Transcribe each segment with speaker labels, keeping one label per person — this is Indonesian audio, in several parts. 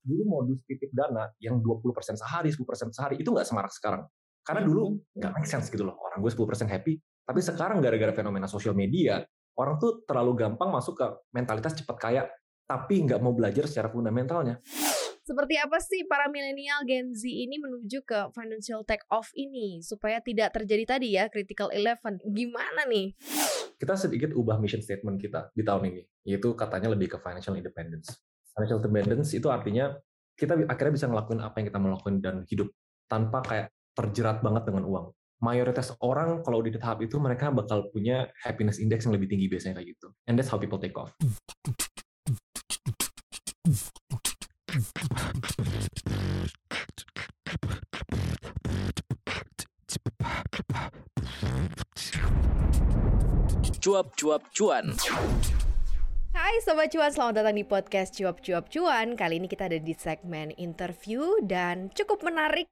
Speaker 1: dulu modus titip dana yang 20% sehari, 10% sehari itu nggak semarak sekarang. Karena dulu nggak make sense gitu loh. Orang gue 10% happy, tapi sekarang gara-gara fenomena sosial media, orang tuh terlalu gampang masuk ke mentalitas cepat kaya, tapi nggak mau belajar secara fundamentalnya.
Speaker 2: Seperti apa sih para milenial Gen Z ini menuju ke financial take off ini supaya tidak terjadi tadi ya critical eleven? Gimana nih?
Speaker 1: Kita sedikit ubah mission statement kita di tahun ini, yaitu katanya lebih ke financial independence. Financial independence itu artinya kita akhirnya bisa ngelakuin apa yang kita mau lakuin dan hidup tanpa kayak terjerat banget dengan uang. Mayoritas orang kalau di tahap itu mereka bakal punya happiness index yang lebih tinggi biasanya kayak gitu. And that's how people take off.
Speaker 3: Cuap-cuap cuan.
Speaker 2: Hai Sobat Cuan, selamat datang di podcast Cuap Cuap Cuan. Kali ini kita ada di segmen interview dan cukup menarik.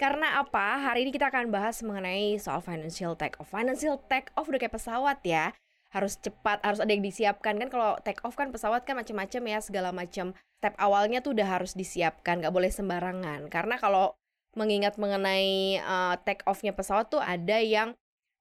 Speaker 2: Karena apa? Hari ini kita akan bahas mengenai soal financial take off Financial take off udah kayak pesawat ya. Harus cepat, harus ada yang disiapkan. Kan kalau take off kan pesawat kan macam-macam ya Segala macam step awalnya tuh udah harus disiapkan Gak boleh sembarangan. Karena kalau mengingat mengenai uh, take off-nya pesawat tuh ada yang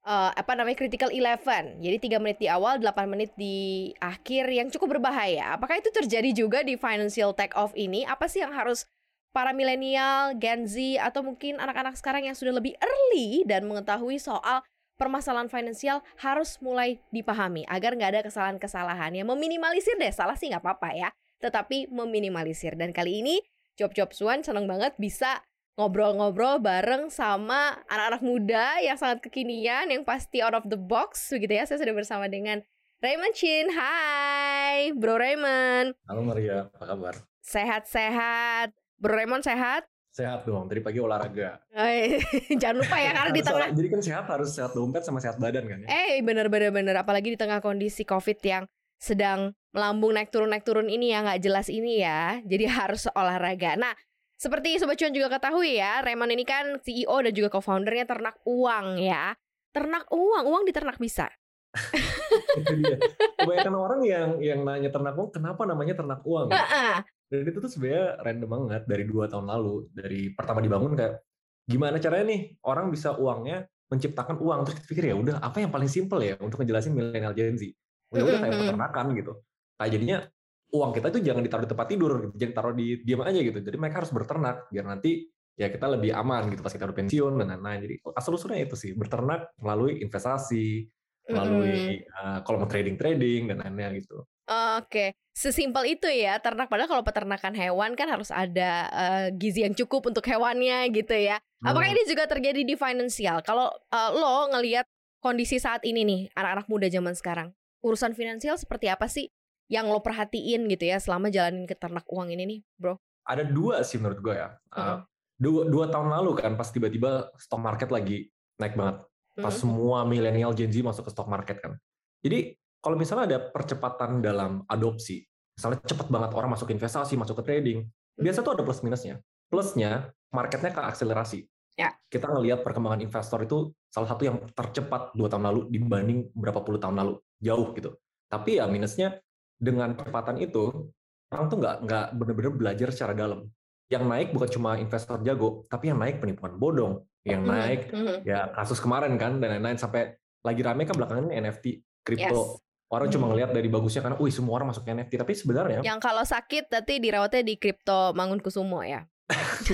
Speaker 2: uh, apa namanya critical eleven. Jadi tiga menit di awal, 8 menit di akhir yang cukup berbahaya. Apakah itu terjadi juga di financial take off ini? Apa sih yang harus para milenial, Gen Z atau mungkin anak-anak sekarang yang sudah lebih early dan mengetahui soal permasalahan finansial harus mulai dipahami agar nggak ada kesalahan-kesalahan yang meminimalisir deh salah sih nggak apa-apa ya tetapi meminimalisir dan kali ini Job Job Suan senang banget bisa ngobrol-ngobrol bareng sama anak-anak muda yang sangat kekinian yang pasti out of the box begitu ya. Saya sudah bersama dengan Raymond Chin. Hai, Bro Raymond.
Speaker 1: Halo Maria, apa kabar?
Speaker 2: Sehat-sehat. Bro Raymond sehat?
Speaker 1: Sehat dong, dari pagi olahraga.
Speaker 2: Jangan lupa ya karena di tengah
Speaker 1: Jadi kan sehat harus sehat dompet sama sehat badan kan ya?
Speaker 2: Eh bener-bener bener apalagi di tengah kondisi covid yang sedang melambung naik turun naik turun ini ya nggak jelas ini ya jadi harus olahraga. Nah seperti sobat cuan juga ketahui ya Raymond ini kan CEO dan juga co-foundernya ternak uang ya ternak uang uang diternak bisa.
Speaker 1: itu dia. Kebanyakan orang yang yang nanya ternak uang, kenapa namanya ternak uang?
Speaker 2: Heeh.
Speaker 1: Dan itu tuh sebenarnya random banget dari dua tahun lalu. Dari pertama dibangun kayak gimana caranya nih orang bisa uangnya menciptakan uang. Terus kita pikir ya udah apa yang paling simple ya untuk ngejelasin milenial Gen Z. Udah udah kayak peternakan gitu. Kayak jadinya uang kita itu jangan ditaruh di tempat tidur, gitu. jangan taruh di diam aja gitu. Jadi mereka harus berternak biar nanti ya kita lebih aman gitu pas kita udah pensiun dan lain-lain. Jadi asal usulnya itu sih berternak melalui investasi, melalui uh, kalau mau trading trading dan lain-lain gitu.
Speaker 2: Oke, sesimpel itu ya ternak. Padahal kalau peternakan hewan kan harus ada eh, gizi yang cukup untuk hewannya gitu ya. Apakah
Speaker 1: Hmm.
Speaker 2: ini juga terjadi di financial? Kalau eh, lo ngelihat kondisi saat ini nih anak-anak muda zaman sekarang, urusan finansial seperti apa sih yang lo perhatiin gitu ya selama jalanin ke ternak uang ini nih, bro?
Speaker 1: ada dua sih menurut gue ya. Uh, dua, dua tahun lalu kan pas tiba-tiba stock market lagi naik banget. Pas
Speaker 2: Mhm.
Speaker 1: semua milenial Gen Z masuk ke stock market kan. Jadi kalau misalnya ada percepatan dalam adopsi, misalnya cepet banget orang masuk investasi, masuk ke trading, biasa tuh ada plus minusnya. Plusnya marketnya ke akselerasi.
Speaker 2: Ya.
Speaker 1: Kita ngelihat perkembangan investor itu salah satu yang tercepat dua tahun lalu dibanding berapa puluh tahun lalu, jauh gitu. Tapi ya minusnya dengan kecepatan itu orang tuh nggak nggak benar-benar belajar secara dalam. Yang naik bukan cuma investor jago, tapi yang naik penipuan bodong, yang
Speaker 2: Mhm,
Speaker 1: naik
Speaker 2: mhm.
Speaker 1: ya kasus kemarin kan dan lain-lain sampai lagi rame kan belakangan ini NFT kripto.
Speaker 2: Yes.
Speaker 1: Orang cuma
Speaker 2: Hmm.
Speaker 1: ngelihat dari bagusnya karena, wih semua orang masuk ke NFT, tapi sebenarnya
Speaker 2: Yang kalau sakit nanti dirawatnya di kripto Mangunkusumo ya.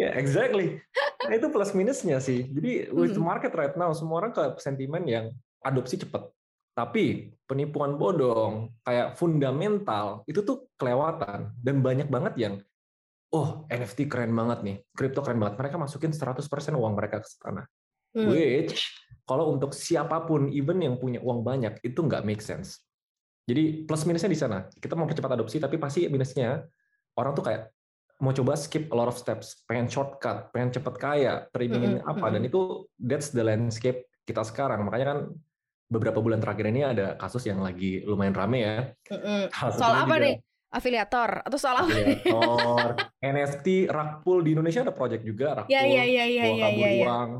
Speaker 1: ya exactly. Nah, itu plus minusnya sih. Jadi with the market right now semua orang ke sentimen yang adopsi cepat. Tapi penipuan bodong kayak fundamental itu tuh kelewatan dan banyak banget yang oh NFT keren banget nih, kripto keren banget. Mereka masukin 100% uang mereka ke sana.
Speaker 2: Hmm.
Speaker 1: Which kalau untuk siapa pun even yang punya uang banyak itu nggak make sense. Jadi plus minusnya di sana. Kita mau percepat adopsi tapi pasti minusnya orang tuh kayak mau coba skip a lot of steps, pengen shortcut, pengen cepet kaya, trimingin
Speaker 2: Mm-mm,
Speaker 1: apa dan
Speaker 2: mm-mm.
Speaker 1: itu that's the landscape kita sekarang. Makanya kan beberapa bulan terakhir ini ada kasus yang lagi lumayan rame ya.
Speaker 2: Mhm.
Speaker 1: Salah
Speaker 2: Soal apa
Speaker 1: juga
Speaker 2: nih? Afiliator atau soal apa?
Speaker 1: Afiliator, NFT, Rakpul di Indonesia ada project juga Rakpul.
Speaker 2: Ya ya ya ya
Speaker 1: bawa
Speaker 2: ya
Speaker 1: kabur
Speaker 2: ya. ya.
Speaker 1: uang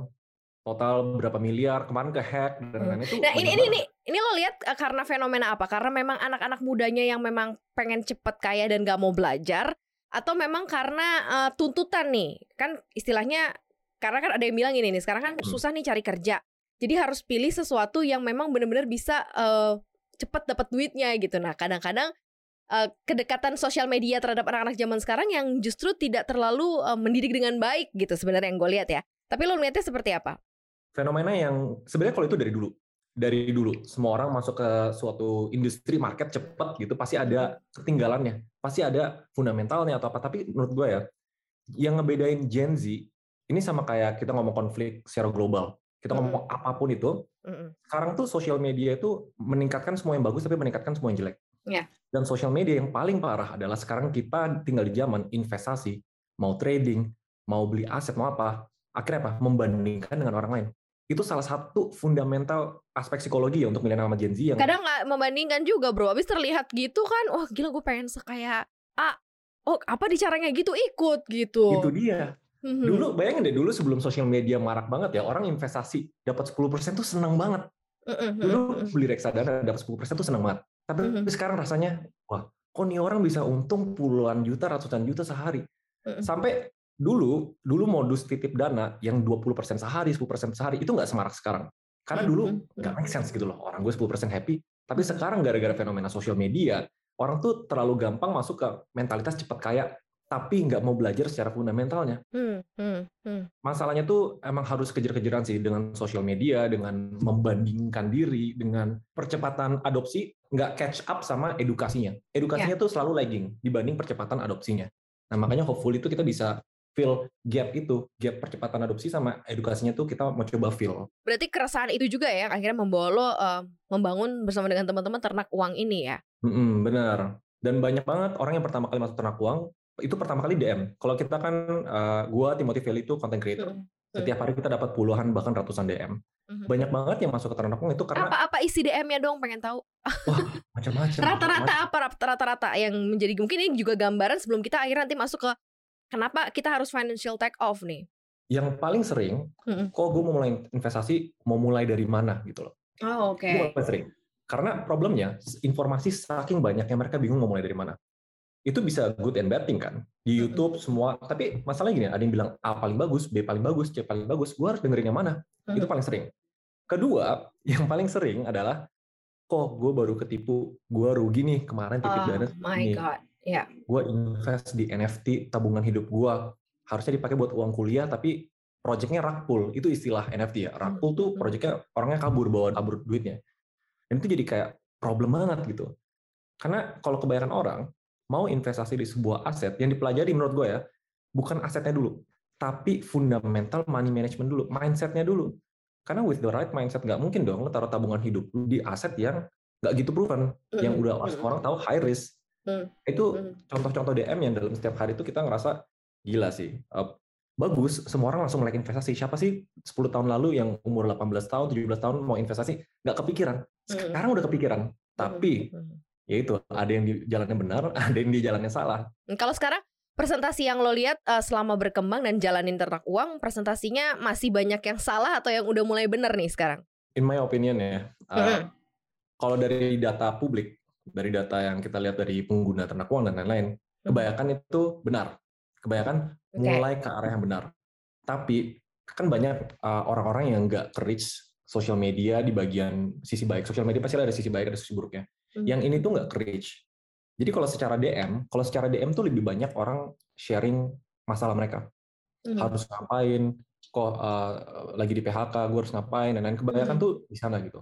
Speaker 1: total berapa miliar kemarin ke hack dan
Speaker 2: Hmm.
Speaker 1: lain-lain itu
Speaker 2: Nah ini ini ini Ini lo lihat uh, karena fenomena apa? Karena memang anak-anak mudanya yang memang pengen cepet kaya dan gak mau belajar, atau memang karena uh, tuntutan nih? Kan istilahnya karena kan ada yang bilang ini nih, sekarang kan
Speaker 1: Hmm.
Speaker 2: susah nih cari kerja. Jadi harus pilih sesuatu yang memang benar-benar bisa uh, cepet dapat duitnya gitu. Nah, kadang-kadang uh, kedekatan sosial media terhadap anak-anak zaman sekarang yang justru tidak terlalu uh, mendidik dengan baik gitu sebenarnya yang gue lihat ya. Tapi lo lihatnya seperti apa?
Speaker 1: fenomena yang sebenarnya kalau itu dari dulu dari dulu semua orang masuk ke suatu industri market cepat gitu pasti ada ketinggalannya pasti ada fundamentalnya atau apa tapi menurut gue ya yang ngebedain Gen Z ini sama kayak kita ngomong konflik secara global kita ngomong apa pun itu
Speaker 2: Mm-mm.
Speaker 1: sekarang tuh sosial media itu meningkatkan semua yang bagus tapi meningkatkan semua yang jelek
Speaker 2: Ya.
Speaker 1: dan sosial media yang paling parah adalah sekarang kita tinggal di zaman investasi mau trading mau beli aset mau apa akhirnya apa membandingkan dengan orang lain itu salah satu fundamental aspek psikologi ya untuk milenial sama Gen Z yang
Speaker 2: Kadang nggak membandingkan juga bro. Abis terlihat gitu kan, wah gila gue pengen sekaya A. Oh apa di caranya gitu ikut gitu.
Speaker 1: itu dia
Speaker 2: Mhm.
Speaker 1: dulu bayangin deh dulu sebelum sosial media marak banget ya orang investasi dapat 10% tuh senang banget
Speaker 2: Mhm,
Speaker 1: dulu
Speaker 2: mhm.
Speaker 1: beli reksadana dapat 10% tuh senang banget tapi
Speaker 2: Mhm.
Speaker 1: sekarang rasanya wah kok nih orang bisa untung puluhan juta ratusan juta sehari
Speaker 2: Mhm.
Speaker 1: sampai dulu dulu modus titip dana yang 20% sehari 10% sehari itu nggak semarak sekarang karena dulu nggak make sense gitu loh orang gue 10% happy tapi sekarang gara-gara fenomena sosial media orang tuh terlalu gampang masuk ke mentalitas cepat kaya tapi nggak mau belajar secara fundamentalnya
Speaker 2: Hmm, hmm, hmm.
Speaker 1: masalahnya tuh emang harus kejar-kejaran sih dengan sosial media, dengan membandingkan diri, dengan percepatan adopsi, nggak catch up sama edukasinya. Edukasinya tuh selalu lagging dibanding percepatan adopsinya. Nah makanya hopefully itu kita bisa fill gap itu, gap percepatan adopsi sama edukasinya tuh kita mau coba fill.
Speaker 2: Berarti keresahan itu juga ya akhirnya membawa lo eh, membangun bersama dengan teman-teman ternak uang ini ya.
Speaker 1: Mm-mm, benar. Dan banyak banget orang yang pertama kali masuk ternak uang itu pertama kali DM. Kalau kita kan, uh, gua Timothy Valley itu content creator.
Speaker 2: Hmm.
Speaker 1: Setiap hari kita dapat puluhan bahkan ratusan DM.
Speaker 2: Mhm.
Speaker 1: Banyak banget yang masuk ke ternak uang itu karena
Speaker 2: Apa-apa isi DM-nya dong pengen tahu.
Speaker 1: macam-macam.
Speaker 2: Rata-rata apa rata-rata yang menjadi mungkin ini juga gambaran sebelum kita akhirnya nanti masuk ke kenapa kita harus financial take off nih.
Speaker 1: Yang paling sering,
Speaker 2: Mm-mm.
Speaker 1: kok gue mau mulai investasi, mau mulai dari mana gitu loh.
Speaker 2: Oh, oke.
Speaker 1: Itu paling sering. Karena problemnya, informasi saking banyaknya mereka bingung mau mulai dari mana. Itu bisa good and bad thing kan. Di. YouTube semua, tapi masalahnya gini, ada yang bilang A paling bagus, B paling bagus, C paling bagus, gue harus dengerin yang mana. Itu paling sering. Kedua, yang paling sering adalah, kok gue baru ketipu, gue rugi nih kemarin titip
Speaker 2: Oh
Speaker 1: dana
Speaker 2: my god. Ya.
Speaker 1: gue invest di NFT tabungan hidup gue harusnya dipakai buat uang kuliah tapi projectnya rakpul itu istilah NFT ya rakpul tuh projectnya orangnya kabur bawa kabur duitnya dan itu jadi kayak problem banget gitu karena kalau kebanyakan orang mau investasi di sebuah aset yang dipelajari menurut gue ya bukan asetnya dulu tapi fundamental money management dulu mindsetnya dulu karena with the right mindset nggak mungkin dong lo taruh tabungan hidup lu di aset yang nggak gitu proven yang
Speaker 2: Mm-mm.
Speaker 1: udah
Speaker 2: Mm-mm.
Speaker 1: orang tahu high risk
Speaker 2: Hmm.
Speaker 1: itu
Speaker 2: Hmm.
Speaker 1: contoh-contoh DM yang dalam setiap hari itu kita ngerasa gila sih. Uh, bagus, semua orang langsung melek investasi. Siapa sih 10 tahun lalu yang umur 18 tahun, 17 tahun mau investasi? Nggak kepikiran. Sekarang udah kepikiran. Tapi,
Speaker 2: Hmm.
Speaker 1: Ya itu, ada yang di jalannya benar, ada yang di jalannya salah.
Speaker 2: Hmm, Kalau sekarang presentasi yang lo lihat eh, selama berkembang dan jalanin ternak uang, presentasinya masih banyak yang salah atau yang udah mulai bener nih sekarang?
Speaker 1: In my opinion ya, uh, kalau dari data publik, dari data yang kita lihat dari pengguna ternak uang dan lain-lain, kebanyakan itu benar. Kebanyakan
Speaker 2: Oke.
Speaker 1: mulai ke arah yang benar. Tapi kan banyak uh, orang-orang yang nggak ke reach sosial media di bagian sisi baik. Sosial media pasti ada sisi baik, ada sisi buruknya.
Speaker 2: Hmm.
Speaker 1: Yang ini tuh nggak reach. Jadi kalau secara DM, kalau secara DM tuh lebih banyak orang sharing masalah mereka.
Speaker 2: Hmm.
Speaker 1: Harus ngapain, kok uh, lagi di PHK, gue harus ngapain, dan lain Kebanyakan
Speaker 2: Hmm.
Speaker 1: tuh di sana gitu.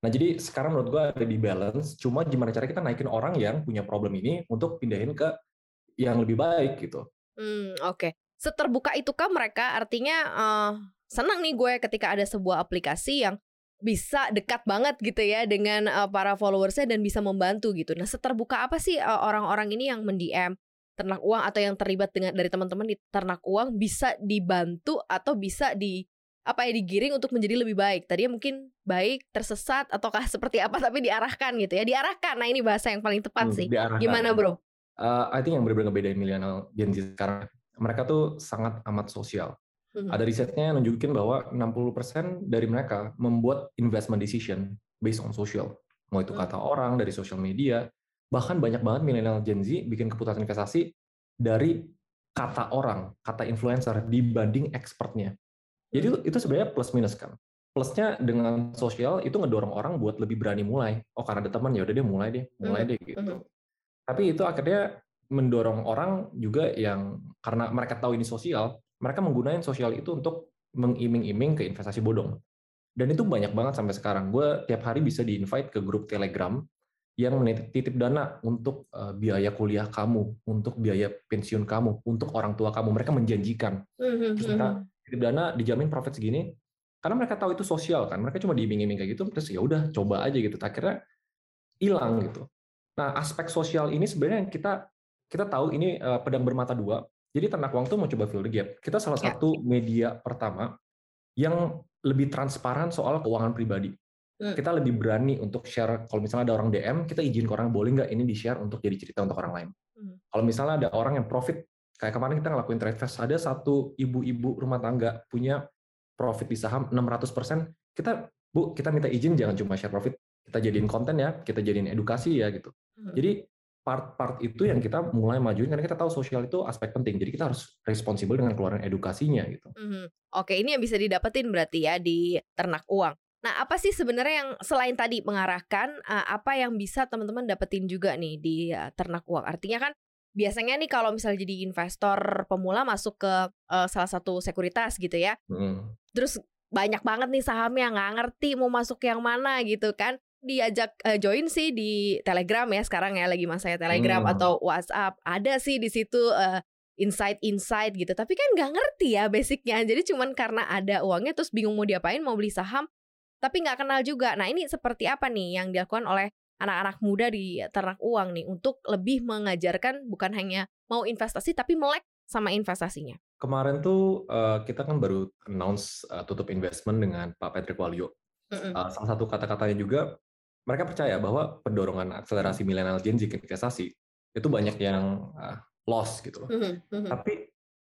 Speaker 1: Nah jadi sekarang menurut gue ada di balance, cuma gimana cara kita naikin orang yang punya problem ini untuk pindahin ke yang lebih baik gitu.
Speaker 2: Hmm, oke. Seterbuka itukah mereka? Artinya eh, senang nih gue ketika ada sebuah aplikasi yang bisa dekat banget gitu ya dengan eh, para followersnya dan bisa membantu gitu. Nah, seterbuka apa sih eh, orang-orang ini yang mendm ternak uang atau yang terlibat dengan dari teman-teman di ternak uang bisa dibantu atau bisa di apa ya digiring untuk menjadi lebih baik. Tadinya mungkin baik, tersesat ataukah seperti apa tapi diarahkan gitu ya. Diarahkan. Nah, ini bahasa yang paling tepat
Speaker 1: Hmm,
Speaker 2: sih.
Speaker 1: diarahkan.
Speaker 2: Gimana, Bro?
Speaker 1: Uh, I think yang benar-benar ngebedain milenial Gen Z sekarang, mereka tuh sangat amat sosial.
Speaker 2: Hmm.
Speaker 1: Ada risetnya yang nunjukin bahwa 60% dari mereka membuat investment decision based on social. Mau itu
Speaker 2: Hmm.
Speaker 1: kata orang dari social media, bahkan banyak banget milenial Gen Z bikin keputusan investasi dari kata orang, kata influencer dibanding expertnya. Jadi itu, itu sebenarnya plus minus kan. Plusnya dengan sosial itu ngedorong orang buat lebih berani mulai. Oh karena ada teman ya udah deh mulai deh, mulai
Speaker 2: Mhm,
Speaker 1: deh gitu. Tapi itu akhirnya mendorong orang juga yang karena mereka tahu ini sosial, mereka menggunakan sosial itu untuk mengiming-iming ke investasi bodong. Dan itu banyak banget sampai sekarang. Gue tiap hari bisa di-invite ke grup Telegram yang menitip dana untuk eh, biaya kuliah kamu, untuk biaya pensiun kamu, untuk orang tua kamu. Mereka menjanjikan.
Speaker 2: Mhm,
Speaker 1: Terus kita
Speaker 2: mhm.
Speaker 1: titip dana dijamin profit segini. Karena mereka tahu itu sosial kan. Mereka cuma diiming-iming kayak gitu, terus ya udah coba aja gitu. Akhirnya hilang gitu. Nah, aspek sosial ini sebenarnya yang kita kita tahu ini eh, pedang bermata dua. Jadi ternak uang tuh mau coba fill the gap. Kita salah
Speaker 2: Ya.
Speaker 1: satu media pertama yang lebih transparan soal keuangan pribadi.
Speaker 2: Hmm.
Speaker 1: Kita lebih berani untuk share. Kalau misalnya ada orang DM, kita izin ke orang boleh nggak ini di share untuk jadi cerita untuk orang lain.
Speaker 2: Hmm.
Speaker 1: Kalau misalnya ada orang yang profit, kayak kemarin kita ngelakuin trade fest, ada satu ibu-ibu rumah tangga punya profit di saham 600%, kita bu kita minta izin jangan cuma share profit, kita jadiin konten ya, kita jadiin edukasi ya gitu.
Speaker 2: Hmm.
Speaker 1: Jadi part-part itu yang kita mulai majuin karena kita tahu sosial itu aspek penting. Jadi kita harus responsibel dengan keluaran edukasinya gitu.
Speaker 2: Mhm. Oke, ini yang bisa didapetin berarti ya di ternak uang. Nah, apa sih sebenarnya yang selain tadi mengarahkan eh, apa yang bisa teman-teman dapetin juga nih di eh, ternak uang? Artinya kan biasanya nih kalau misalnya jadi investor pemula masuk ke eh, salah satu sekuritas gitu ya.
Speaker 1: Hmm.
Speaker 2: Terus banyak banget nih sahamnya nggak ngerti mau masuk yang mana gitu kan. Diajak eh, join sih di Telegram ya sekarang ya lagi masanya Telegram
Speaker 1: Hmm.
Speaker 2: atau WhatsApp. Ada sih di situ eh, insight-insight gitu. Tapi kan nggak ngerti ya basicnya. Jadi cuman karena ada uangnya terus bingung mau diapain, mau beli saham, tapi nggak kenal juga. Nah ini seperti apa nih yang dilakukan oleh anak-anak muda di ternak uang nih untuk lebih mengajarkan bukan hanya mau investasi tapi melek sama investasinya.
Speaker 1: Kemarin tuh eh, kita kan baru announce eh, tutup investment dengan Pak Patrick Walio.
Speaker 2: Mm-mm.
Speaker 1: Uh, salah satu kata-katanya juga mereka percaya bahwa pendorongan akselerasi milenial Gen Z ke investasi itu banyak yang uh, loss gitu loh.
Speaker 2: Mhm, mhm,
Speaker 1: Tapi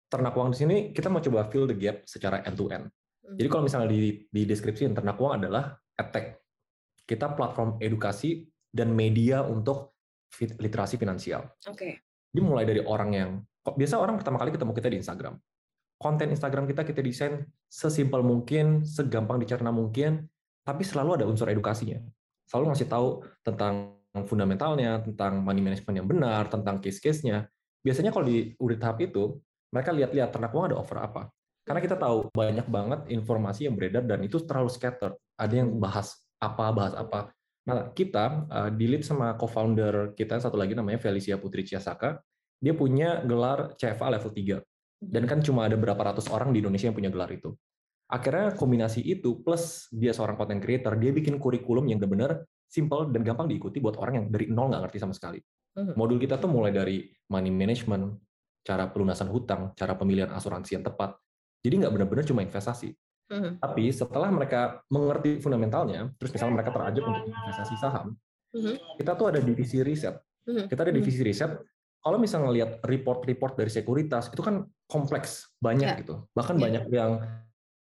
Speaker 1: ternak uang di sini kita mau coba fill the gap secara end to end.
Speaker 2: mhm.
Speaker 1: Jadi kalau misalnya di, di deskripsi ternak uang adalah edtech. Kita platform edukasi dan media untuk fit- literasi finansial.
Speaker 2: Oke.
Speaker 1: Jadi mulai dari orang yang biasa orang pertama kali ketemu kita di Instagram. Konten Instagram kita kita desain sesimpel mungkin, segampang dicerna mungkin, tapi selalu ada unsur edukasinya. Selalu ngasih tahu tentang fundamentalnya, tentang money management yang benar, tentang case-case-nya. Biasanya kalau di udah tahap itu, mereka lihat-lihat ternak uang ada offer apa. Karena kita tahu banyak banget informasi yang beredar dan itu terlalu scattered. Ada yang bahas apa, bahas apa. Nah, kita uh, di lead sama co-founder kita satu lagi namanya Felicia Putri Ciasaka. Dia punya gelar CFA level 3. Dan kan cuma ada berapa ratus orang di Indonesia yang punya gelar itu. Akhirnya kombinasi itu plus dia seorang content creator, dia bikin kurikulum yang benar-benar simple dan gampang diikuti buat orang yang dari nol nggak ngerti sama sekali.
Speaker 2: Mhm.
Speaker 1: Modul kita tuh mulai dari money management, cara pelunasan hutang, cara pemilihan asuransi yang tepat. Jadi nggak benar-benar cuma investasi.
Speaker 2: Mhm,
Speaker 1: Tapi setelah mereka mengerti fundamentalnya, terus misalnya mereka terajak untuk investasi saham,
Speaker 2: mhm,
Speaker 1: kita tuh ada divisi riset. Kita ada divisi riset. Kalau misalnya ngelihat report-report dari sekuritas, itu kan kompleks, banyak
Speaker 2: Ya.
Speaker 1: gitu. Bahkan
Speaker 2: Ya.
Speaker 1: banyak yang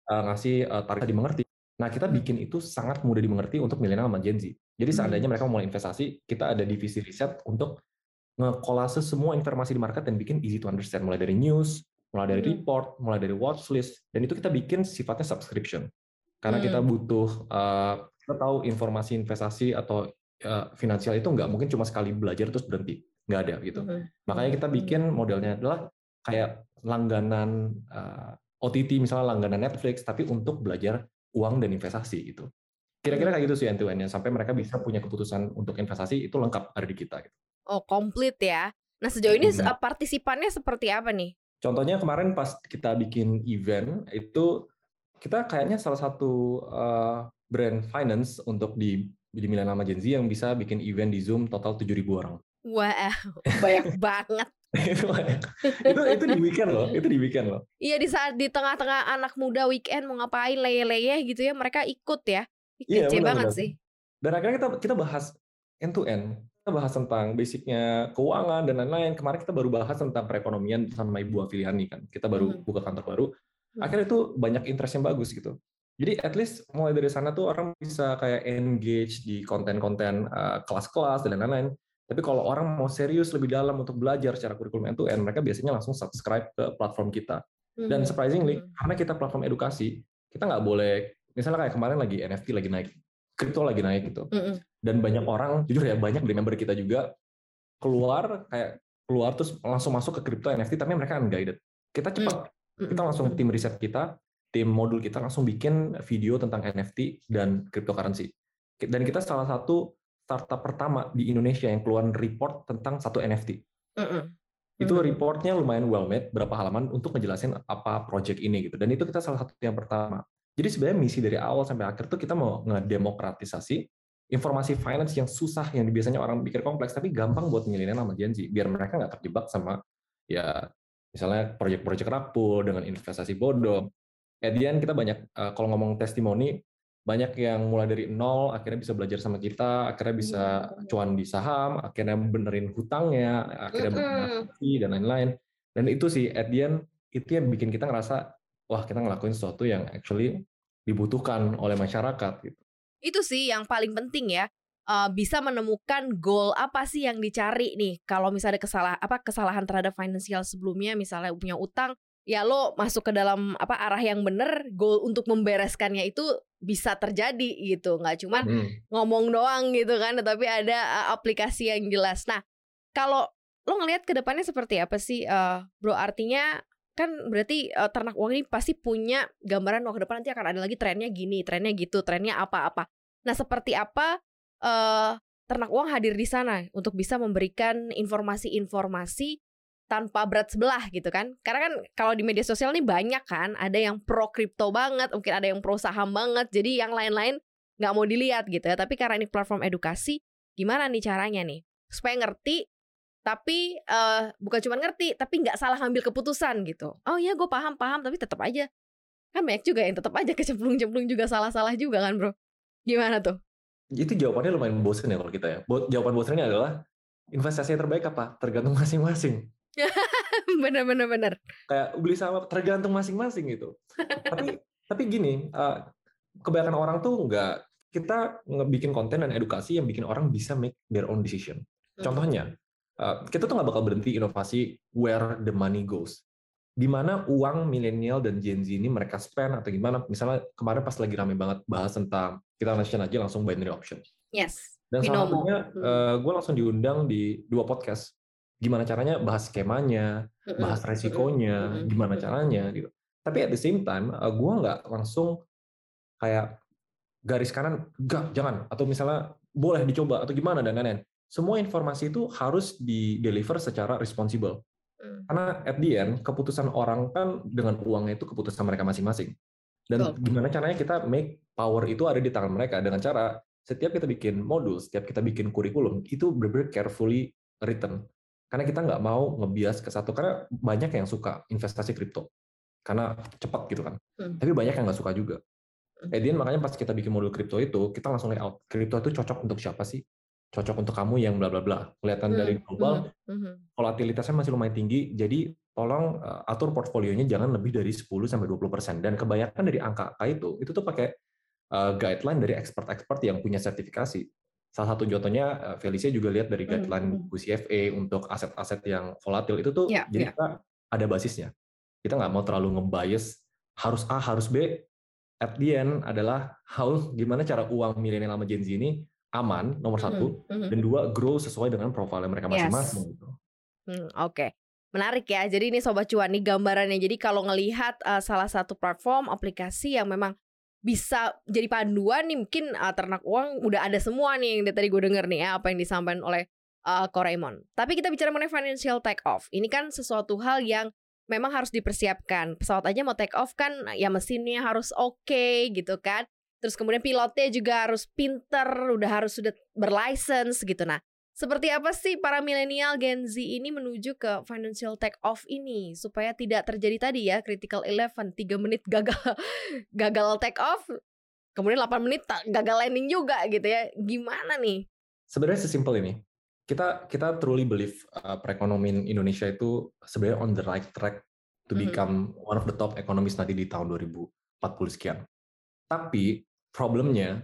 Speaker 1: ngasih uh, tarif dimengerti. Nah, kita
Speaker 2: Hmm.
Speaker 1: bikin itu sangat mudah dimengerti untuk milenial sama Gen Z. Jadi
Speaker 2: Hmm.
Speaker 1: seandainya mereka mau mulai investasi, kita ada divisi riset untuk ngekolase semua informasi di market dan bikin easy to understand. Mulai dari news, mulai dari
Speaker 2: Hmm.
Speaker 1: report, mulai dari watch list, dan itu kita bikin sifatnya subscription. Karena kita butuh, uh, kita tahu informasi investasi atau uh, finansial itu nggak mungkin cuma sekali belajar terus berhenti. Nggak ada gitu. Makanya kita bikin modelnya adalah kayak langganan OTT misalnya langganan Netflix tapi untuk belajar uang dan investasi gitu. Kira-kira kayak gitu sih end to end sampai mereka bisa punya keputusan untuk investasi itu lengkap ada di kita gitu.
Speaker 2: Oh, komplit ya. Nah, sejauh ini eh, partisipannya seperti apa nih?
Speaker 1: Contohnya kemarin pas kita bikin event itu kita kayaknya salah satu uh, brand finance untuk di di Milan sama Gen Z yang bisa bikin event di Zoom total 7.000 orang.
Speaker 2: Wah, banyak banget.
Speaker 1: Itu itu itu di weekend loh, itu di weekend loh.
Speaker 2: Iya di saat di tengah-tengah anak muda weekend mau ngapain leye-leye gitu ya mereka ikut ya.
Speaker 1: Iya,
Speaker 2: banget
Speaker 1: benar-benar.
Speaker 2: sih.
Speaker 1: Dan akhirnya kita kita bahas end to end. Kita bahas tentang basicnya keuangan dan lain-lain. Kemarin kita baru bahas tentang perekonomian sama Ibu Afiliani kan. Kita baru
Speaker 2: Mhm.
Speaker 1: buka kantor baru.
Speaker 2: Hmm.
Speaker 1: Akhirnya itu banyak interest yang bagus gitu. Jadi at least mulai dari sana tuh orang bisa kayak engage di konten-konten uh, kelas-kelas dan lain-lain. Tapi kalau orang mau serius lebih dalam untuk belajar secara kurikulum end to end, mereka biasanya langsung subscribe ke platform kita. Dan
Speaker 2: Mhm,
Speaker 1: surprisingly,
Speaker 2: mhm.
Speaker 1: karena kita platform edukasi, kita nggak boleh, misalnya kayak kemarin lagi NFT lagi naik, kripto lagi naik gitu.
Speaker 2: Mhm.
Speaker 1: Dan banyak orang, jujur ya banyak di member kita juga keluar kayak keluar terus langsung masuk ke kripto NFT tapi mereka unguided. Kita cepat, kita langsung tim riset kita, tim modul kita langsung bikin video tentang NFT dan cryptocurrency. Dan kita salah satu startup pertama di Indonesia yang keluar report tentang satu NFT.
Speaker 2: Mhm.
Speaker 1: Itu reportnya lumayan well made, berapa halaman untuk ngejelasin apa project ini gitu. Dan itu kita salah satu yang pertama. Jadi sebenarnya misi dari awal sampai akhir tuh kita mau ngedemokratisasi informasi finance yang susah, yang biasanya orang pikir kompleks, tapi gampang buat milenial sama Gen Z, biar mereka nggak terjebak sama ya misalnya proyek-proyek rakpul dengan investasi bodong. At the end kita banyak, eh, kalau ngomong testimoni, banyak yang mulai dari nol, akhirnya bisa belajar sama kita, akhirnya bisa cuan di saham, akhirnya benerin hutangnya, akhirnya berinvestasi, dan lain-lain. Dan itu sih, at the end, itu yang bikin kita ngerasa, wah kita ngelakuin sesuatu yang actually dibutuhkan oleh masyarakat. Gitu.
Speaker 2: Itu sih yang paling penting ya. eh, bisa menemukan goal apa sih yang dicari nih. Kalau misalnya kesalahan apa kesalahan terhadap finansial sebelumnya, misalnya punya utang, ya lo masuk ke dalam apa arah yang bener, goal untuk membereskannya itu bisa terjadi gitu. Nggak cuman
Speaker 1: Hmm.
Speaker 2: ngomong doang gitu kan, tetapi ada uh, aplikasi yang jelas. Nah, kalau lo ngelihat ke depannya seperti apa sih, uh, bro? Artinya kan berarti uh, ternak uang ini pasti punya gambaran wah ke depan nanti akan ada lagi trennya gini, trennya gitu, trennya apa-apa. Nah, seperti apa uh, ternak uang hadir di sana untuk bisa memberikan informasi-informasi tanpa berat sebelah gitu kan? Karena kan kalau di media sosial nih banyak kan, ada yang pro kripto banget, mungkin ada yang pro saham banget, jadi yang lain-lain nggak mau dilihat gitu ya. Tapi karena ini platform edukasi, gimana nih caranya nih supaya ngerti, tapi eh, bukan cuma ngerti, tapi nggak salah ngambil keputusan gitu. Oh iya, gue paham paham, tapi tetap aja kan banyak juga yang tetap aja kecemplung-cemplung juga salah-salah juga kan bro. Gimana tuh?
Speaker 1: Itu jawabannya lumayan bosen ya kalau kita ya. Jawaban bosennya adalah, investasi yang terbaik apa? Tergantung masing-masing.
Speaker 2: Bener-bener bener.
Speaker 1: kayak beli saham tergantung masing-masing gitu. tapi tapi gini, uh, kebanyakan orang tuh nggak kita ngebikin konten dan edukasi yang bikin orang bisa make their own decision. Contohnya, uh, kita tuh nggak bakal berhenti inovasi where the money goes. Di mana uang milenial dan Gen Z ini mereka spend atau gimana? Misalnya kemarin pas lagi rame banget bahas tentang kita nation aja langsung binary option.
Speaker 2: Yes.
Speaker 1: Dan salah satunya
Speaker 2: Hmm.
Speaker 1: gue langsung diundang di dua podcast. Gimana caranya bahas skemanya, bahas resikonya, gimana caranya gitu. Tapi at the same time, uh, gue nggak langsung kayak garis kanan, enggak, jangan. Atau misalnya boleh dicoba atau gimana dan lain-lain. Semua informasi itu harus di deliver secara responsible.
Speaker 2: Mm.
Speaker 1: Karena at the end, keputusan orang kan dengan uangnya itu keputusan mereka masing-masing. Dan gimana caranya kita make power itu ada di tangan mereka dengan cara setiap kita bikin modul, setiap kita bikin kurikulum, itu benar-benar carefully written. Karena kita nggak mau ngebias ke satu, karena banyak yang suka investasi kripto. Karena cepat gitu kan.
Speaker 2: Hmm.
Speaker 1: Tapi banyak yang nggak suka juga.
Speaker 2: Hmm.
Speaker 1: Edian makanya pas kita bikin modul kripto itu, kita langsung layout. Kripto itu cocok untuk siapa sih? Cocok untuk kamu yang bla bla bla. Kelihatan dari
Speaker 2: Mm,
Speaker 1: global,
Speaker 2: mhm, mhm.
Speaker 1: volatilitasnya masih lumayan tinggi, jadi tolong uh, atur portfolionya jangan lebih dari 10 sampai 20%. Dan kebanyakan dari angka-angka itu itu tuh pakai uh, guideline dari expert-expert yang punya sertifikasi. Salah satu contohnya uh, Felicia juga lihat dari
Speaker 2: Hmm,
Speaker 1: guideline
Speaker 2: hmm.
Speaker 1: QCFA untuk aset-aset yang volatil itu tuh
Speaker 2: Ya,
Speaker 1: jadi
Speaker 2: ya.
Speaker 1: kita ada basisnya. Kita nggak mau terlalu ngebias harus A, harus B. At the end adalah how gimana cara uang milenial sama Gen Z ini aman nomor satu,
Speaker 2: Mhm, mhm.
Speaker 1: dan dua grow sesuai dengan profile mereka
Speaker 2: Yes.
Speaker 1: masing-masing. gitu.
Speaker 2: Hmm, Oke, menarik ya. Jadi ini sobat cuan nih gambarannya. Jadi kalau ngelihat uh, salah satu platform aplikasi yang memang bisa jadi panduan nih, mungkin uh, ternak uang udah ada semua nih yang tadi gue denger nih ya apa yang disampaikan oleh uh, Koraemon. Tapi kita bicara mengenai financial take off. Ini kan sesuatu hal yang memang harus dipersiapkan. Pesawat aja mau take off kan, ya mesinnya harus oke gitu kan. Terus kemudian pilotnya juga harus pinter, udah harus sudah berlicense gitu. Nah, seperti apa sih para milenial Gen Z ini menuju ke financial take off ini supaya tidak terjadi tadi ya critical eleven 3 menit gagal gagal take off kemudian 8 menit gagal landing juga gitu ya. Gimana nih?
Speaker 1: Sebenarnya sesimpel ini. Kita kita truly believe uh, perekonomian Indonesia itu sebenarnya on the right track to
Speaker 2: Mhm.
Speaker 1: become one of the top economies nanti di tahun 2040 sekian. Tapi problemnya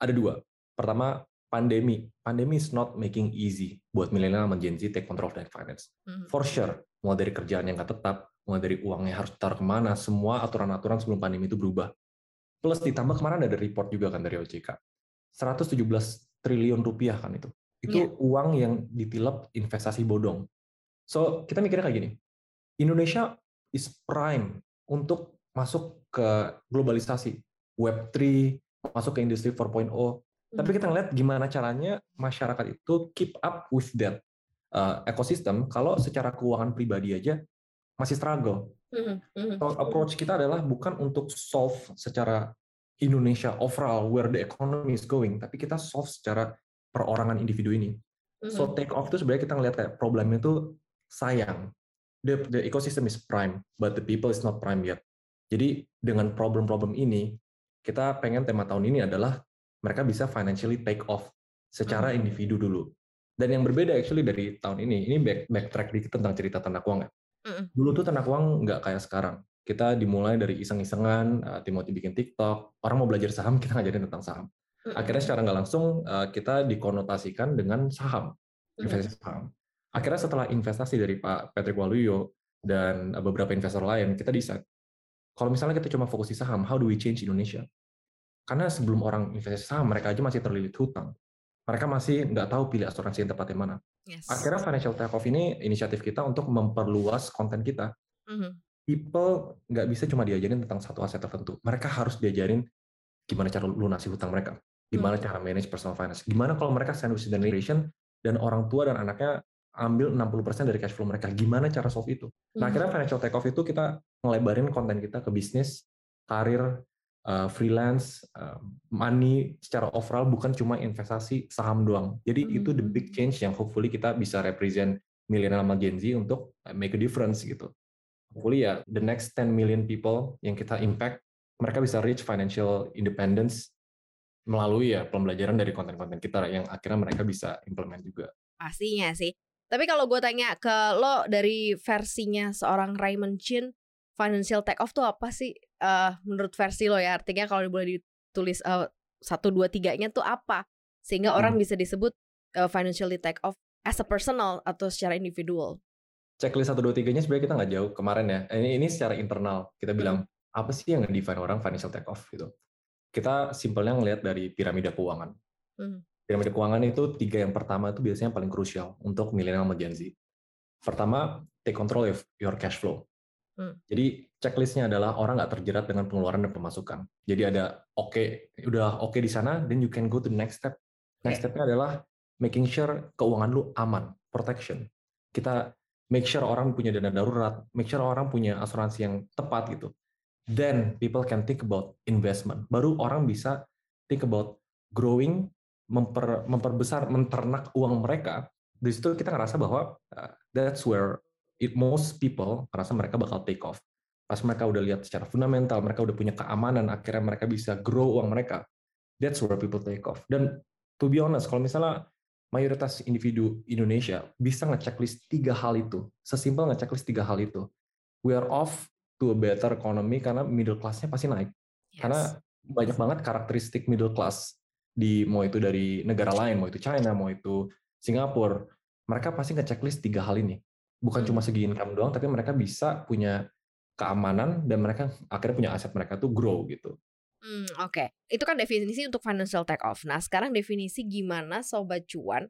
Speaker 1: ada dua. Pertama, pandemi. Pandemi is not making easy buat milenial sama Gen Z take control of their finance.
Speaker 2: Mhm.
Speaker 1: For sure, mulai dari kerjaan yang nggak tetap, mulai dari uangnya harus taruh ke mana, semua aturan-aturan sebelum pandemi itu berubah. Plus ditambah kemarin ada report juga kan dari OJK. 117 triliun rupiah kan itu. Itu
Speaker 2: Iya.
Speaker 1: uang yang ditilep investasi bodong. So, kita mikirnya kayak gini. Indonesia is prime untuk masuk ke globalisasi. Web3, masuk ke industri 4.0. Tapi kita ngeliat gimana caranya masyarakat itu keep up with that uh, ekosistem kalau secara keuangan pribadi aja masih struggle.
Speaker 2: Mhm, mhm.
Speaker 1: So, approach kita adalah bukan untuk solve secara Indonesia overall where the economy is going, tapi kita solve secara perorangan individu ini. So take off itu sebenarnya kita ngeliat kayak problemnya itu sayang. The, the ecosystem is prime, but the people is not prime yet. Jadi dengan problem-problem ini, kita pengen tema tahun ini adalah mereka bisa financially take off secara
Speaker 2: Hmm.
Speaker 1: individu dulu. Dan yang berbeda actually dari tahun ini, ini back, backtrack dikit tentang cerita ternak uang ya.
Speaker 2: Mhm.
Speaker 1: Dulu tuh ternak uang nggak kayak sekarang. Kita dimulai dari iseng-isengan, uh, Timothy bikin TikTok, orang mau belajar saham, kita ngajarin tentang saham.
Speaker 2: Mhm.
Speaker 1: Akhirnya secara nggak langsung uh, kita dikonotasikan dengan saham investasi saham. Akhirnya setelah investasi dari Pak Patrick Waluyo dan beberapa investor lain, kita decide, kalau misalnya kita cuma fokus di saham, how do we change Indonesia? Karena sebelum orang investasi saham, mereka aja masih terlilit hutang. Mereka masih nggak tahu pilih asuransi yang tepat yang mana.
Speaker 2: Yes.
Speaker 1: Akhirnya Financial Takeoff ini inisiatif kita untuk memperluas konten kita.
Speaker 2: Mhm.
Speaker 1: People nggak bisa cuma diajarin tentang satu aset tertentu. Mereka harus diajarin gimana cara lunasi hutang mereka, gimana
Speaker 2: Hmm.
Speaker 1: cara manage personal finance, gimana kalau mereka sandwich generation dan orang tua dan anaknya ambil 60% dari cash flow mereka, gimana cara solve itu. Nah, akhirnya financial takeoff itu kita ngelebarin konten kita ke bisnis, karir, uh, freelance, uh, money secara overall bukan cuma investasi saham doang. Jadi itu the big
Speaker 2: Hmm.
Speaker 1: change yang hopefully kita bisa represent milenial sama Gen Z untuk uh, make a difference gitu. Hopefully ya the next 10 million people yang kita impact mereka bisa reach financial independence melalui ya pembelajaran dari konten-konten kita yang akhirnya mereka bisa implement juga.
Speaker 2: Pastinya sih. Tapi kalau gue tanya ke lo dari versinya seorang Raymond Chin, financial take off tuh apa sih? Eh, menurut versi lo ya, artinya kalau boleh ditulis eh, satu dua tiganya tuh apa? Sehingga orang
Speaker 1: Hmm.
Speaker 2: bisa disebut eh, financially take off as a personal atau secara individual.
Speaker 1: Checklist 1 2 3-nya sebenarnya kita nggak jauh kemarin ya. Ini ini secara internal kita bilang apa sih yang define orang financial take off gitu. Kita simpelnya ngelihat dari piramida keuangan.
Speaker 2: Hmm.
Speaker 1: Piramida keuangan itu tiga yang pertama itu biasanya paling krusial untuk milenial sama Gen Z. Pertama, take control of your cash flow.
Speaker 2: Hmm.
Speaker 1: Jadi checklistnya adalah orang nggak terjerat dengan pengeluaran dan pemasukan. Jadi ada oke, udah oke di sana, then you can go to the next step. Next
Speaker 2: Oke.
Speaker 1: stepnya adalah making sure keuangan lu aman, protection. Kita make sure orang punya dana darurat, make sure orang punya asuransi yang tepat gitu. Then people can think about investment. Baru orang bisa think about growing, memper, memperbesar, menternak uang mereka. Di situ kita ngerasa bahwa uh, that's where it, most people ngerasa mereka bakal take off. Pas mereka udah lihat secara fundamental, mereka udah punya keamanan, akhirnya mereka bisa grow uang mereka. That's where people take off. Dan to be honest, kalau misalnya mayoritas individu Indonesia bisa ngechecklist tiga hal itu, sesimpel ngechecklist tiga hal itu, we are off to a better economy karena middle class-nya pasti naik.
Speaker 2: Yes.
Speaker 1: Karena banyak banget karakteristik middle class di mau itu dari negara lain, mau itu China, mau itu Singapura, mereka pasti ngechecklist tiga hal ini. Bukan
Speaker 2: Hmm.
Speaker 1: cuma segi income doang, tapi mereka bisa punya keamanan dan mereka akhirnya punya aset mereka tuh grow gitu.
Speaker 2: Hmm, oke. Itu kan definisi untuk financial take off. Nah, sekarang definisi gimana sobat cuan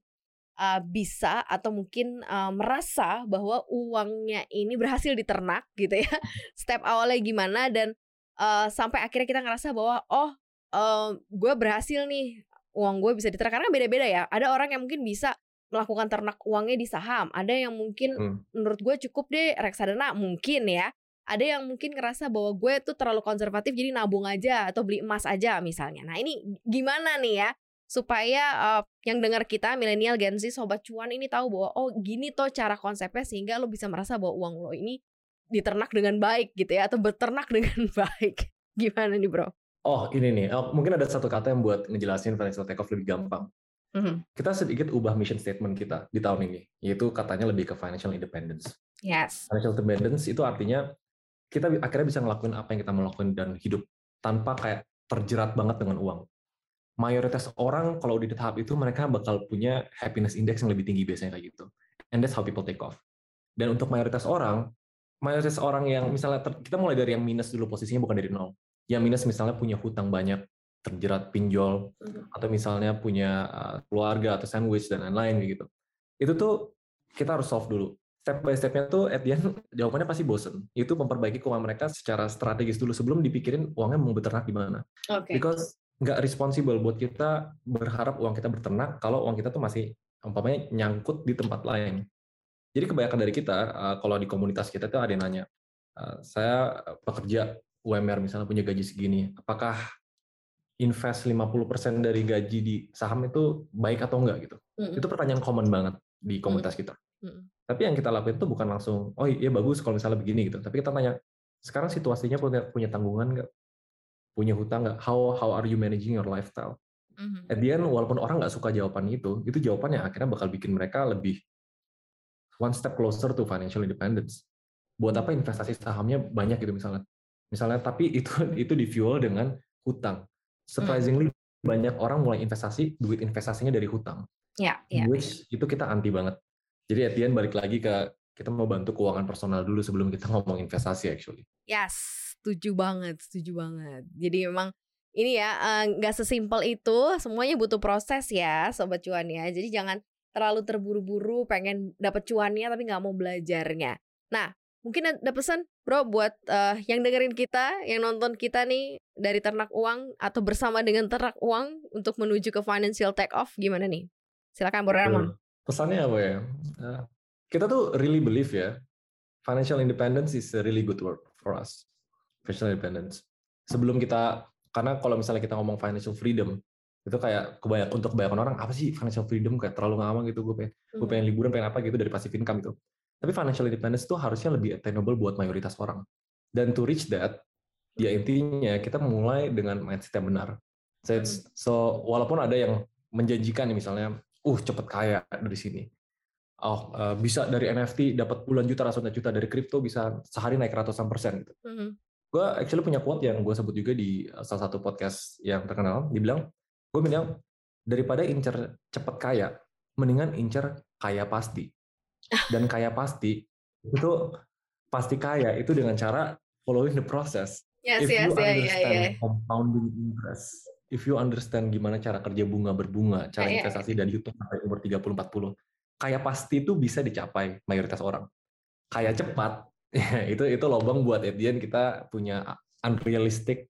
Speaker 2: uh, bisa atau mungkin uh, merasa bahwa uangnya ini berhasil diternak gitu ya. Step awalnya gimana dan uh, sampai akhirnya kita ngerasa bahwa oh uh, gue berhasil nih uang gue bisa diternak karena beda-beda ya. Ada orang yang mungkin bisa melakukan ternak uangnya di saham. Ada yang mungkin
Speaker 1: Hmm.
Speaker 2: menurut gue cukup deh reksadana mungkin ya ada yang mungkin ngerasa bahwa gue tuh terlalu konservatif jadi nabung aja atau beli emas aja misalnya nah ini gimana nih ya supaya uh, yang dengar kita milenial Gen Z sobat cuan ini tahu bahwa oh gini toh cara konsepnya sehingga lo bisa merasa bahwa uang lo ini diternak dengan baik gitu ya atau beternak dengan baik gimana nih bro
Speaker 1: Oh ini nih, oh, mungkin ada satu kata yang buat ngejelasin financial take off lebih gampang.
Speaker 2: Mhm.
Speaker 1: Kita sedikit ubah mission statement kita di tahun ini, yaitu katanya lebih ke financial independence.
Speaker 2: yes
Speaker 1: Financial independence itu artinya kita akhirnya bisa ngelakuin apa yang kita mau lakuin dan hidup tanpa kayak terjerat banget dengan uang. Mayoritas orang kalau di tahap itu mereka bakal punya happiness index yang lebih tinggi biasanya kayak gitu. And that's how people take off. Dan untuk mayoritas orang, mayoritas orang yang misalnya kita mulai dari yang minus dulu posisinya bukan dari nol. Yang minus misalnya punya hutang banyak, terjerat pinjol, mhm. atau misalnya punya uh, keluarga atau sandwich dan lain-lain gitu. Itu tuh kita harus solve dulu step by stepnya tuh at the end jawabannya pasti bosen. Itu memperbaiki keuangan mereka secara strategis dulu sebelum dipikirin uangnya mau beternak di mana. Okay. Because nggak responsible buat kita berharap uang kita berternak kalau uang kita tuh masih umpamanya nyangkut di tempat lain. Jadi kebanyakan dari kita uh, kalau di komunitas kita tuh ada yang nanya, uh, saya pekerja UMR misalnya punya gaji segini, apakah invest 50% dari gaji di saham itu baik atau enggak gitu. Mm. Itu pertanyaan common banget di komunitas mm kita. Mm. Tapi yang kita lakuin itu bukan langsung, oh iya bagus kalau misalnya begini gitu. Tapi kita tanya, sekarang situasinya punya, punya tanggungan nggak? Punya hutang nggak? How how are you managing your lifestyle? Mm-hmm. At the end, walaupun orang nggak suka jawaban itu, itu jawabannya akhirnya bakal bikin mereka lebih one step closer to financial independence. Buat apa investasi sahamnya banyak gitu misalnya. Misalnya, tapi itu itu di fuel dengan hutang. Surprisingly mm. banyak orang mulai investasi, duit investasinya dari hutang.
Speaker 2: Ya, yeah, yeah.
Speaker 1: Which itu kita anti banget. Jadi end balik lagi ke kita mau bantu keuangan personal dulu sebelum kita ngomong investasi actually.
Speaker 2: Yes, setuju banget, setuju banget. Jadi memang ini ya eh, nggak uh, sesimpel itu, semuanya butuh proses ya, sobat cuan ya. Jadi jangan terlalu terburu-buru pengen dapet cuannya tapi nggak mau belajarnya. Nah, mungkin ada pesan bro buat uh, yang dengerin kita, yang nonton kita nih dari ternak uang atau bersama dengan ternak uang untuk menuju ke financial take off gimana nih? Silakan Bro Ramon
Speaker 1: pesannya apa ya? Eh, kita tuh really believe ya, financial independence is a really good word for us. Financial independence. Sebelum kita, karena kalau misalnya kita ngomong financial freedom, itu kayak kebanyak untuk kebanyakan orang apa sih financial freedom kayak terlalu ngawang gitu gue pengen gue pengen hmm. liburan pengen apa gitu dari passive income itu tapi financial independence itu harusnya lebih attainable buat mayoritas orang dan to reach that ya intinya kita mulai dengan mindset yang benar so, hmm. so walaupun ada yang menjanjikan misalnya uh cepet kaya dari sini. Oh, uh, bisa dari NFT dapat puluhan juta, ratusan juta dari kripto bisa sehari naik ratusan persen gitu. Mm -hmm. Gue actually punya quote yang gue sebut juga di eh, salah satu podcast yang terkenal. Dibilang, gue bilang daripada incer cepet kaya, mendingan incer kaya pasti. Dan kaya pasti itu pasti kaya itu dengan cara following the process.
Speaker 2: Yes, If yes, you yeah, understand yeah, yeah.
Speaker 1: compounding interest, if you understand gimana cara kerja bunga berbunga, cara yeah, investasi yeah. dan YouTube sampai umur 30 40, kaya pasti itu bisa dicapai mayoritas orang. Kaya cepat itu itu lobang buat Edian kita punya unrealistic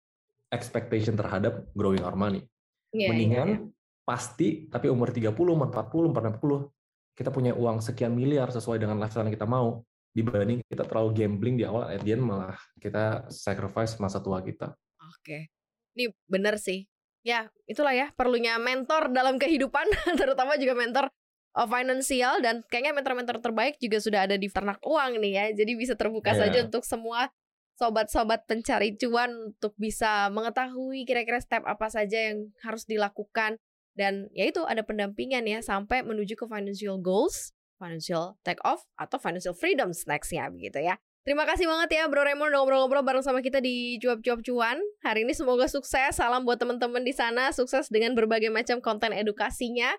Speaker 1: expectation terhadap growing our money. Yeah, Mendingan yeah, yeah. pasti tapi umur 30, umur 40, umur 40 kita punya uang sekian miliar sesuai dengan lifestyle yang kita mau dibanding kita terlalu gambling di awal Edian malah kita sacrifice masa tua kita.
Speaker 2: Oke. Ini benar sih ya itulah ya perlunya mentor dalam kehidupan terutama juga mentor uh, finansial dan kayaknya mentor-mentor terbaik juga sudah ada di ternak uang nih ya jadi bisa terbuka yeah. saja untuk semua sobat-sobat pencari cuan untuk bisa mengetahui kira-kira step apa saja yang harus dilakukan dan ya itu ada pendampingan ya sampai menuju ke financial goals, financial take off atau financial freedom nextnya begitu ya. Terima kasih banget ya Bro Raymond udah ngobrol-ngobrol bareng sama kita di Cuap-Cuap Cuan. Hari ini semoga sukses. Salam buat teman-teman di sana. Sukses dengan berbagai macam konten edukasinya.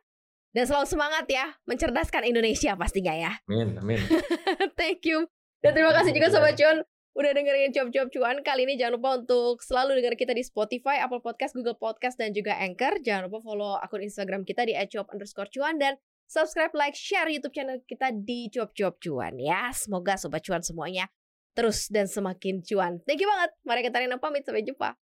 Speaker 2: Dan selalu semangat ya mencerdaskan Indonesia pastinya ya.
Speaker 1: Amin, amin.
Speaker 2: Thank you. Dan terima kasih juga Sobat Cuan udah dengerin Cuap-Cuap Cuan. Kali ini jangan lupa untuk selalu dengar kita di Spotify, Apple Podcast, Google Podcast, dan juga Anchor. Jangan lupa follow akun Instagram kita di @cuap underscore cuan dan subscribe, like, share YouTube channel kita di Cuap-Cuap Cuan ya. Semoga Sobat Cuan semuanya terus dan semakin cuan. Thank you banget. Mari kita pamit. Sampai jumpa.